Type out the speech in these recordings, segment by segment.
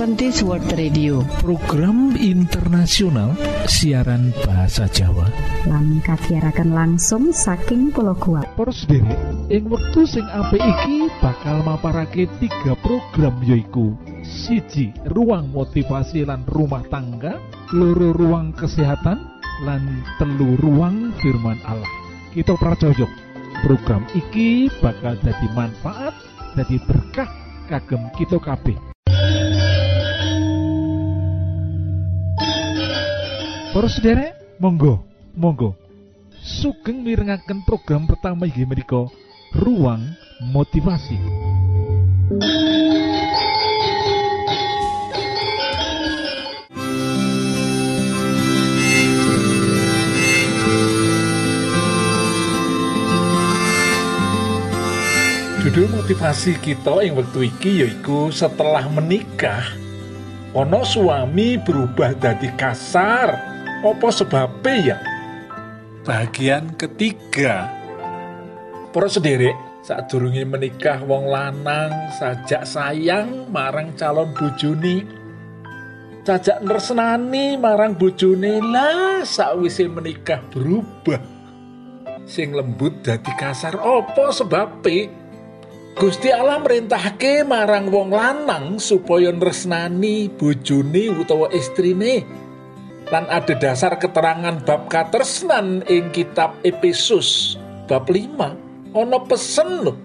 Adventist World Radio. Program internasional siaran bahasa Jawa. Lan kasiaraken langsung saking pulau kuat sedherek ing wektu sing apik iki bakal maparake tiga program yoiku siji ruang motivasi lan rumah tangga loro ruang kesehatan lan telu ruang firman Allah. Kita pracojok program iki bakal jadi manfaat jadi berkah kagem kita kabeh Para sederek, monggo, monggo. Sugeng mirengaken program pertama inggih menika Ruang Motivasi. Judul motivasi kita ing wektu iki yaiku setelah menikah ono suami berubah dari kasar opo sebabnya ya? Bagian ketiga. Para sederek saat durungi menikah wong lanang sajak sayang marang calon bojone. Sajak nersenani marang bojone lah sakwise menikah berubah. Sing lembut dadi kasar opo sebabnya Gusti Allah merintahke marang wong lanang supaya nresnani bojone utawa istrine. Lan ada dasar keterangan bab katresnan ing kitab Efesus bab 5 ana pesen lho.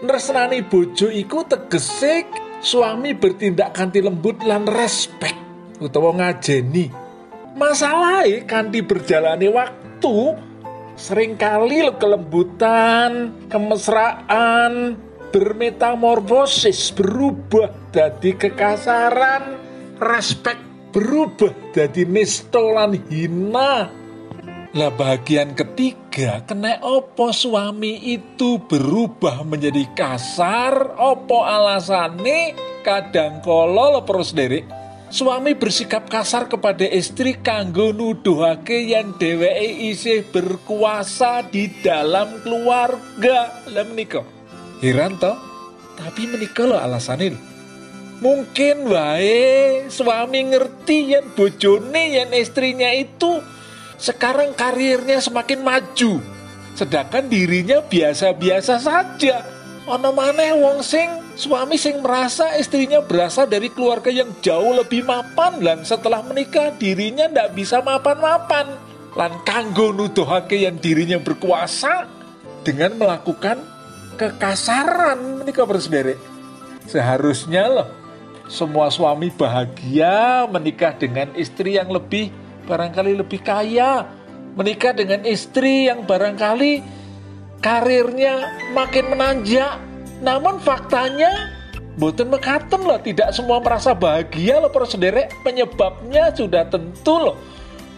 Nresnani bojo iku tegese suami bertindak kanthi lembut lan respek utawa ngajeni. Masalahnya kanthi berjalani waktu sering kali kelembutan, kemesraan, bermetamorfosis berubah dari kekasaran respek berubah dari nistolan hina lah bagian ketiga kena opo suami itu berubah menjadi kasar opo alasane kadang kolo lo terus dari Suami bersikap kasar kepada istri kanggo nuduhake yang dheweke isih berkuasa di dalam keluarga. Lah menika. Heran? Tapi menikah lo alasannya lho. Mungkin wae suami ngerti yang bojone yang istrinya itu sekarang karirnya semakin maju. Sedangkan dirinya biasa-biasa saja. Ono maneh wong sing suami sing merasa istrinya berasal dari keluarga yang jauh lebih mapan dan setelah menikah dirinya ndak bisa mapan-mapan. Lan kanggo nuduhake yang dirinya berkuasa dengan melakukan kekasaran menikah bersaudara. Seharusnya loh semua suami bahagia menikah dengan istri yang lebih barangkali lebih kaya, menikah dengan istri yang barangkali karirnya makin menanjak. Namun faktanya Boten mekaten loh, tidak semua merasa bahagia loh para. Penyebabnya sudah tentu loh.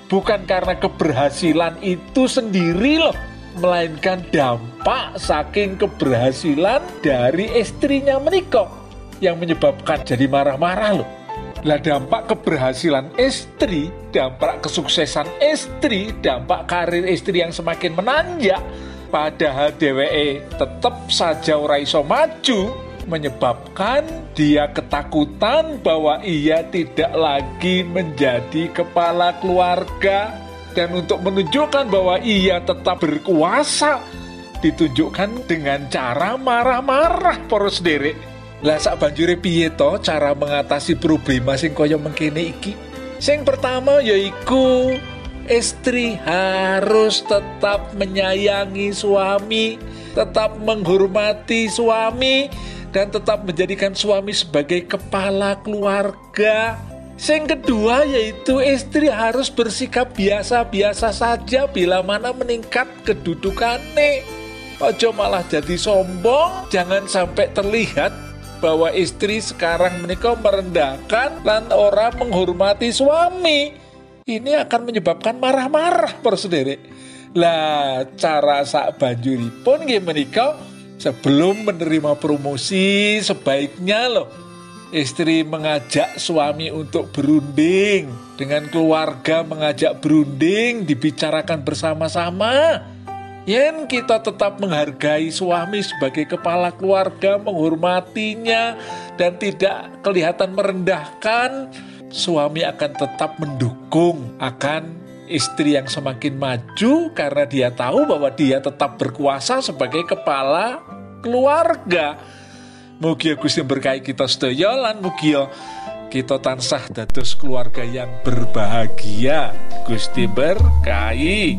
Bukan karena keberhasilan itu sendiri loh. Melainkan dampak saking keberhasilan dari istrinya menikah. Yang menyebabkan jadi marah-marah loh. Lah dampak keberhasilan istri, dampak kesuksesan istri, dampak karir istri yang semakin menanjak padahal DWE tetap saja ora iso maju menyebabkan dia ketakutan bahwa ia tidak lagi menjadi kepala keluarga dan untuk menunjukkan bahwa ia tetap berkuasa ditunjukkan dengan cara marah-marah poros derek lah sak banjure piye to cara mengatasi problema sing kaya mengkene iki sing pertama yaiku istri harus tetap menyayangi suami, tetap menghormati suami, dan tetap menjadikan suami sebagai kepala keluarga. Yang kedua yaitu istri harus bersikap biasa-biasa saja bila mana meningkat kedudukannya. Ojo malah jadi sombong, jangan sampai terlihat bahwa istri sekarang menikah merendahkan dan orang menghormati suami ini akan menyebabkan marah-marah persendiri. Lah cara sak banjuripun nggih menika sebelum menerima promosi sebaiknya loh istri mengajak suami untuk berunding dengan keluarga mengajak berunding dibicarakan bersama-sama Yen kita tetap menghargai suami sebagai kepala keluarga, menghormatinya, dan tidak kelihatan merendahkan, suami akan tetap mendukung akan istri yang semakin maju karena dia tahu bahwa dia tetap berkuasa sebagai kepala keluarga. Mugi Gusti berkahi kita sedaya lan mugi kita tansah dados keluarga yang berbahagia. Gusti berkahi.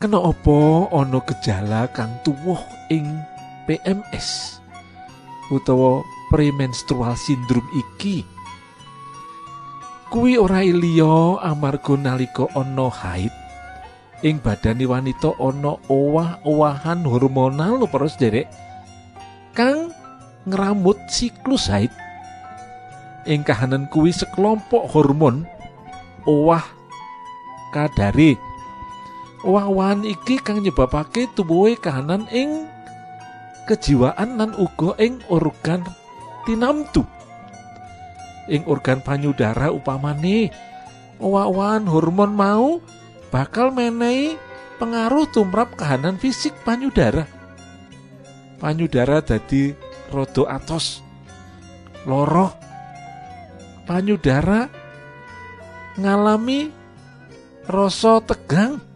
kena opo ana gejala kang tuwuh ing PMS utawa premenstrual syndrome iki? Kuwi ora liya amarga nalika ana haid. Ing badani wanita ana owah-owahan hormonal lho para sederek kang ngramut siklus haid. Ing kahanan kuwi sekelompok hormon owah kadare Owah-owahan iki kang nyebabake tubuhe kahanan ing kejiwaan lan uga ing organ tinamtu. Ing organ panyudara upamane owah-owahan hormon mau bakal menehi pengaruh tumrap kahanan fisik panyudara. Panyudara dadi rodo atos, loroh, panyudara ngalami rasa tegang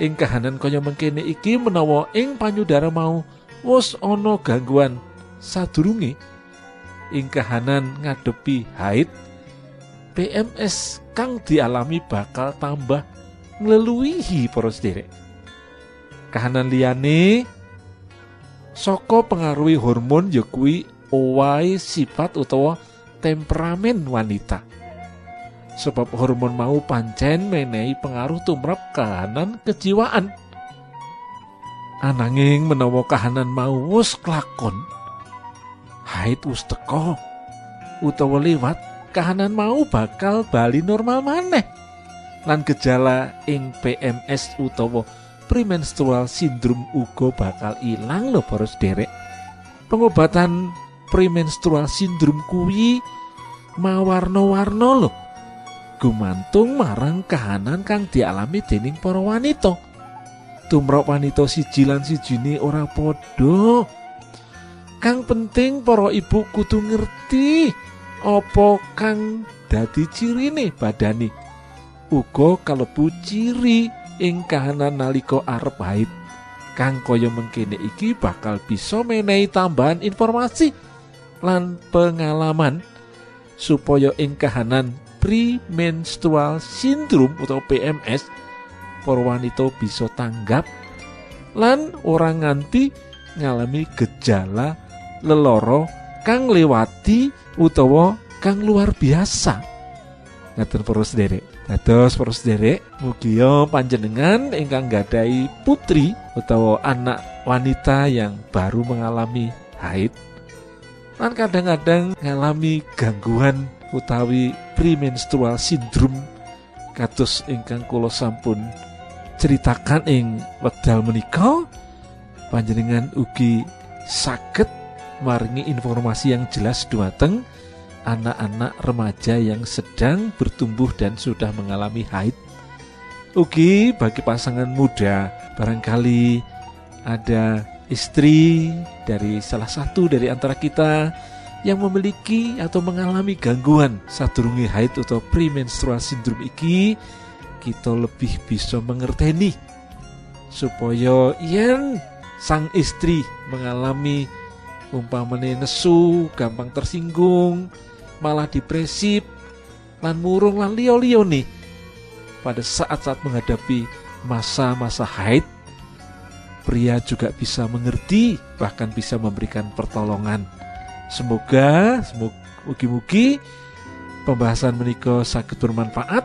ing kahanan kaya mengkene iki menawa ing panyudara mau wis ana gangguan sadurunge. Ing kahanan ngadepi haid PMS kang dialami bakal tambah ngleluwihi para sederek kahanan liyane saka pengaruhi hormon ya owai sifat utawa temperamen wanita sebab hormon mau pancen menehi pengaruh tumrap kahanan kejiwaan. Ananging menawa kahanan mau wus klakon haid wus teko utawa lewat kahanan mau bakal bali normal maneh. Lan gejala ing PMS utawa premenstrual syndrome uga bakal ilang lho para derek. Pengobatan premenstrual syndrome kuwi mawarna-warna lho gumantung marang kahanan kang dialami dening para wanita. Tumrap wanita siji lan sijine ora padha. Kang penting para ibu kudu ngerti apa kang dadi cirine badani uga kalebu ciri ing kahanan nalika arep haid. Kang kaya mengkene iki bakal bisa menehi tambahan informasi lan pengalaman supaya ing kahanan premenstrual syndrome atau PMS para wanita bisa tanggap lan orang nganti ngalami gejala leloro kang lewati utawa kang luar biasa. Ngatur para sederek. Dados para sederek mugi panjenengan ingkang gadai putri utawa anak wanita yang baru mengalami haid. Lan kadang-kadang ngalami gangguan utawi premenstrual syndrome kados ingkang kula sampun ceritakan ing wekdal menika panjenengan ugi saged maringi informasi yang jelas dumateng anak-anak remaja yang sedang bertumbuh dan sudah mengalami haid. Ugi bagi pasangan muda barangkali ada istri dari salah satu dari antara kita yang memiliki atau mengalami gangguan sadurunge haid atau premenstrual syndrome iki kita lebih bisa mengerteni supaya yen sang istri mengalami umpamane nesu, gampang tersinggung, malah depresif, lan murung lan liyo-liyo nih pada saat-saat menghadapi masa-masa haid pria juga bisa mengerti bahkan bisa memberikan pertolongan semoga mugi-mugi pembahasan menika sakit bermanfaat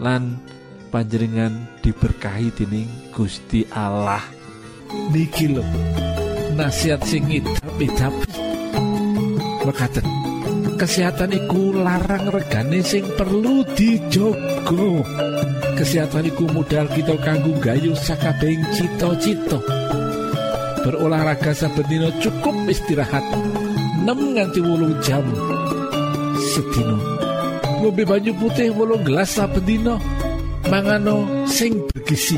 lan panjenengan diberkahi dening Gusti Allah. Niki lho nasihat singit tapi-tapi mekaten kesehatan iku larang regane sing perlu dijogo kesehatan iku modal kita kanggo gayu sakabehing cita-cita. Berolahraga saben cukup istirahat 6 nganti wolung jam. Sedino ngombe banyu putih wolung gelas dina. Mangano sing bergizi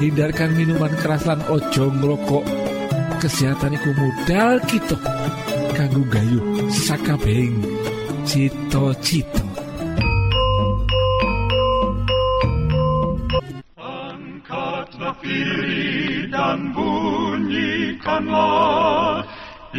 hindarkan minuman keras lan ojo ngrokok kesehatan iku modal kita. Kanggo gayu sakabehing. Cita-cita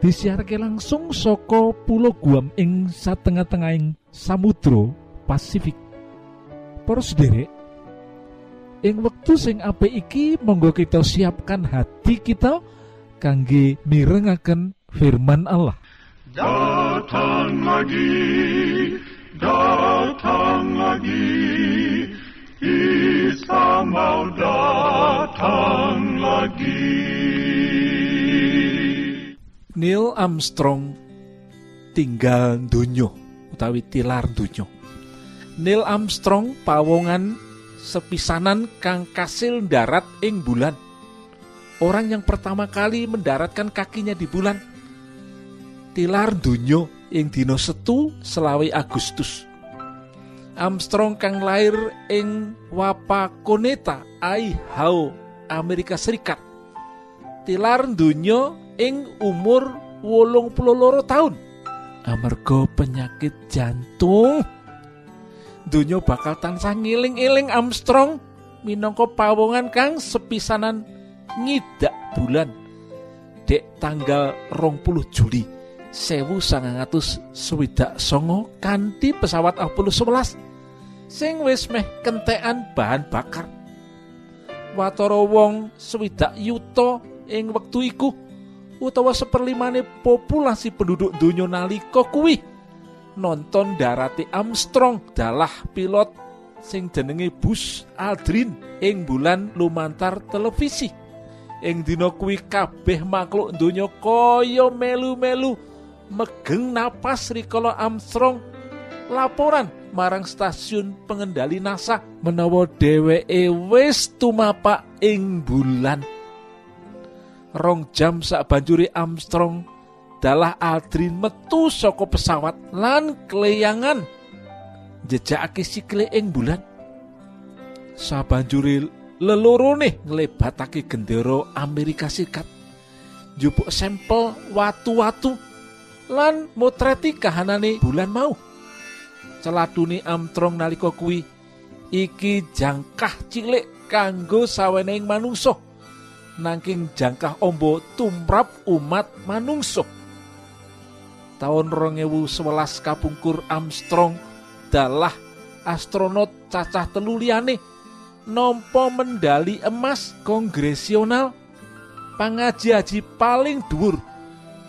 disiharke langsung soko pulau Guam ing satengah-tengahing Samudro Pasifik Para sederek ing wektu sing apik iki monggo kita siapkan hati kita kangge mirengaken firman Allah Datang lagi, datang lagi, Isa mau datang lagi. Neil Armstrong tinggal dunyo utawi tilar dunyo. Neil Armstrong pawongan sepisanan kang kasil darat ing bulan. Orang yang pertama kali mendaratkan kakinya di bulan. Tilar dunyo ing dina setu selawe Agustus. Armstrong kang lair ing Wapakoneta, Idaho, Amerika Serikat. Tilar dunyo ing umur wolung puluh tahun amarga penyakit jantung. Dunyo bakal tansah ngiling-iling Armstrong minangka pawongan kang sepisanan ngidak bulan. Dek tanggal rong puluh Juli sewu sangatus swidak songo kanti pesawat Apollo 11 sing wis meh kentekan bahan bakar. Watara wong swidak yuta ing wektu iku utawa seperlimane populasi penduduk donya nalika kuwi. Nonton darati Armstrong dalah pilot sing jenenge Bus Aldrin ing bulan lumantar televisi. Ing dina kuwi kabeh makhluk donya kaya melu-melu megeng napas rikala Armstrong. Laporan marang stasiun pengendali NASA menawa dheweke wis tumapak ing bulan rong jam sak banjuri Armstrong dalah Aldrin metu saka pesawat lan keleyangan jejakake sikile ing bulan. Sabanjuri lelorone nglebatake gendera Amerika Serikat. Njupuk sampel watu-watu lan motreti kahanane bulan mau. Celadune Armstrong nalika kuwi iki jangkah cilik kanggo saweneng manungsa nangking jangkah ombo tumrap umat manungso tahun 2011 kapungkur Armstrong dalah astronot cacah telu liyane mendali emas kongresional pangaji-aji paling dhuwur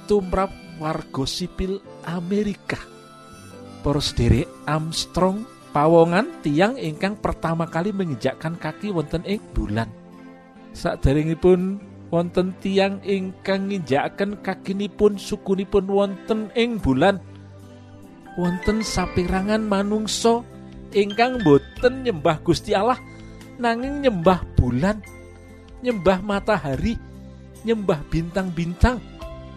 tumrap warga sipil Amerika. Para sederek Armstrong pawongan tiang ingkang pertama kali menginjakkan kaki wonten ing bulan. Saderengipun wonten tiang ingkang nginjakaken kakinipun sukunipun wonten ing bulan. Wonten saperangan manungsa ingkang boten nyembah Gusti Allah nanging nyembah bulan, nyembah matahari, nyembah bintang-bintang.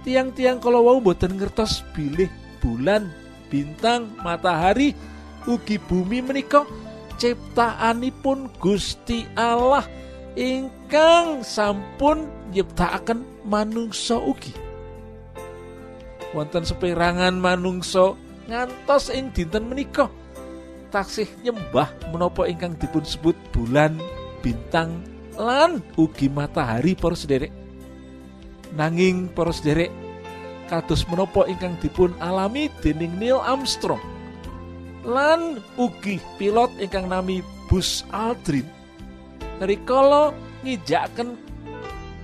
Tiang-tiang kalau wau boten ngertos bilih bulan, bintang, matahari, ugi bumi menika ciptaanipun Gusti Allah ingkang sampun nyiptakaken manungsa ugi. Wonten seperangan manungsa ngantos ing dinten menika taksih nyembah menapa ingkang dipun sebut bulan, bintang, lan ugi matahari para sederek. Nanging para sederek kados menapa ingkang dipun alami dening Neil Armstrong lan ugi pilot ingkang nami Bus Aldrin rikala ngijaken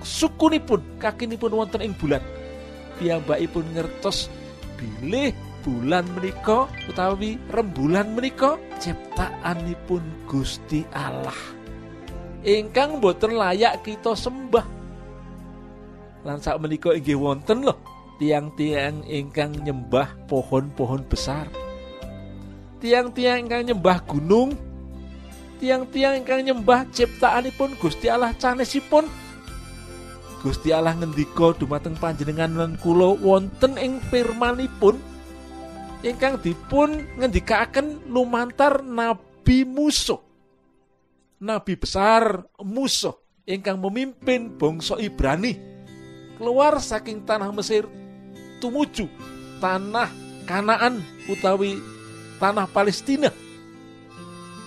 sukunipun kakinipun wonten ing bulan. Piyambakipun ngertos bilih bulan menika utawi rembulan menika ciptaanipun Gusti Allah. Ingkang boten layak kita sembah. Lan sak menika wonten loh tiang-tiang ingkang nyembah pohon-pohon besar. Tiang-tiang ingkang nyembah gunung tiang-tiang ingkang nyembah ciptaanipun Gusti Allah canesipun Gusti Allah ngendika dumateng panjenengan lan kula wonten ing firmanipun ingkang dipun ngendikaken lumantar Nabi Musa. Nabi besar Musa ingkang memimpin bangsa Ibrani keluar saking tanah Mesir tumuju tanah Kanaan utawi tanah Palestina.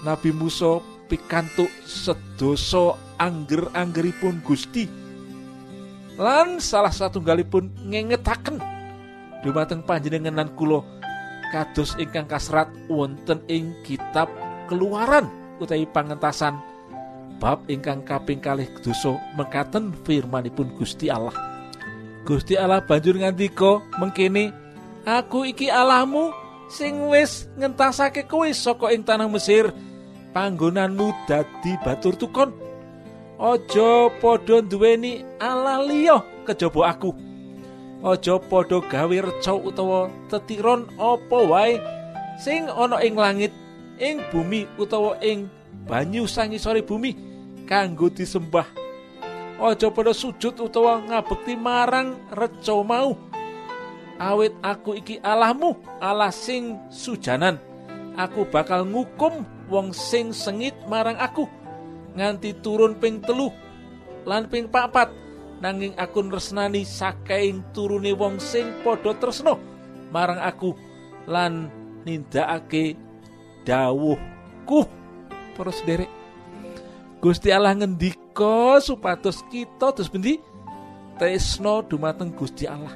Nabi Musa pikantuk sedoso angger-anggeripun Gusti. Lan salah satu galipun ngengetaken dumateng panjenengan lan kula kados ingkang kasrat wonten ing kitab Keluaran utawi pangentasan bab ingkang kaping kalih dosa mekaten firmanipun Gusti Allah. Gusti Allah banjur ngandika mengkene, "Aku iki Allahmu sing wis ngentasake kowe saka ing tanah Mesir, panggonanmu dadi batur tukon. Aja padha duweni Allah liya kejaba aku." aja padha gawe reca utawa tetiron apa wae sing ana ing langit ing bumi utawa ing banyu sangisore bumi kanggo disembah aja padha sujud utawa ngabekti marang reca mau awit aku iki Allahmu Allah sing sujanan aku bakal ngukum wong sing sengit marang aku nganti turun ping telu lan ping papat nanging aku nresnani saking turune wong sing padha tresno marang aku lan nindakake dawuhku. Para sederek Gusti Allah ngendika supados kita terus bendi tresno dumateng Gusti Allah.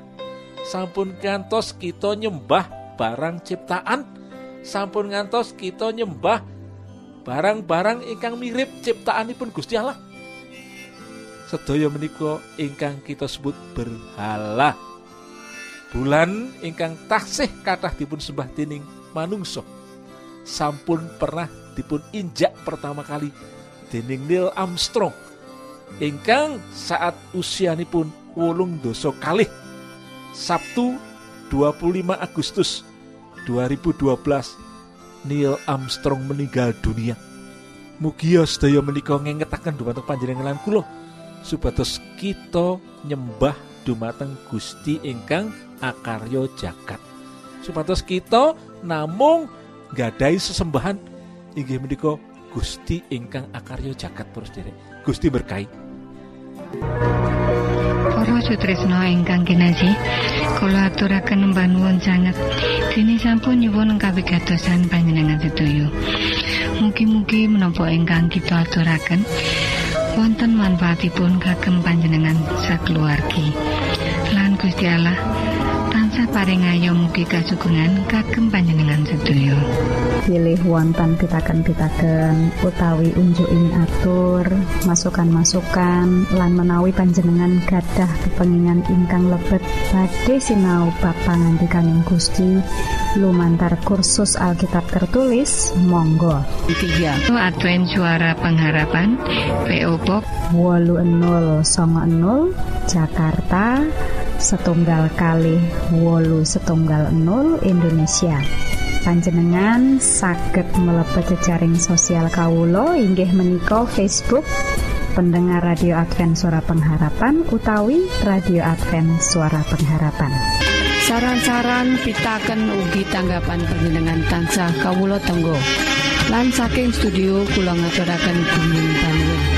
Sampun kantos kita nyembah barang ciptaan. Sampun ngantos kita nyembah barang-barang ingkang mirip ciptaanipun Gusti Allah. Sedaya menika ingkang kita sebut berhala. Bulan ingkang taksih kathah dipun sembah dening manungsa. Sampun pernah dipun injak pertama kali dening Neil Armstrong. Ingkang saat usianipun wolung doso kalih Sabtu 25 Agustus 2012 Neil Armstrong meninggal dunia. Mugia sedaya menika ngengetaken dumateng panjenengan kula. Supados kita nyembah dumateng Gusti ingkang akaryo jagat. Supados kita namung gadai sesembahan. Inggih menika Gusti ingkang akaryo jagat terus derek Gusti berkahi. Para sutresna ingkang kinaji, kula aturaken mbah nuwun sanget dene sampun nyuwun kawigatosan panjenengan sedaya. Mugi-mugi menapa ingkang kita aturaken wonten manfaatipun kagem panjenengan sakeluargi lan Gusti Allah tansah paring ayo mugi kasugengan kagem panjenengan sedaya. Pilih wonten pitaken-pitaken utawi unjuking atur masukan-masukan lan menawi panjenengan gadah kepengingan ingkang lebet. Badhe sinau ba pangantikaning Gusti lumantar kursus Alkitab tertulis Monggo. 3 Advent suara pengharapan PO Box wolu 00 Jakarta setunggal kali wolu setunggal 0 Indonesia. Panjenengan saged mlebet jejaring sosial Kawulo inggih menika Facebook pendengar radio Advent suara pengharapan utawi radio Advent suara pengharapan. Saran-saran pitaken ugi tanggapan panjenengan tansah Kawulo Tenggo lan saking studio kula ngaturaken bumi bangun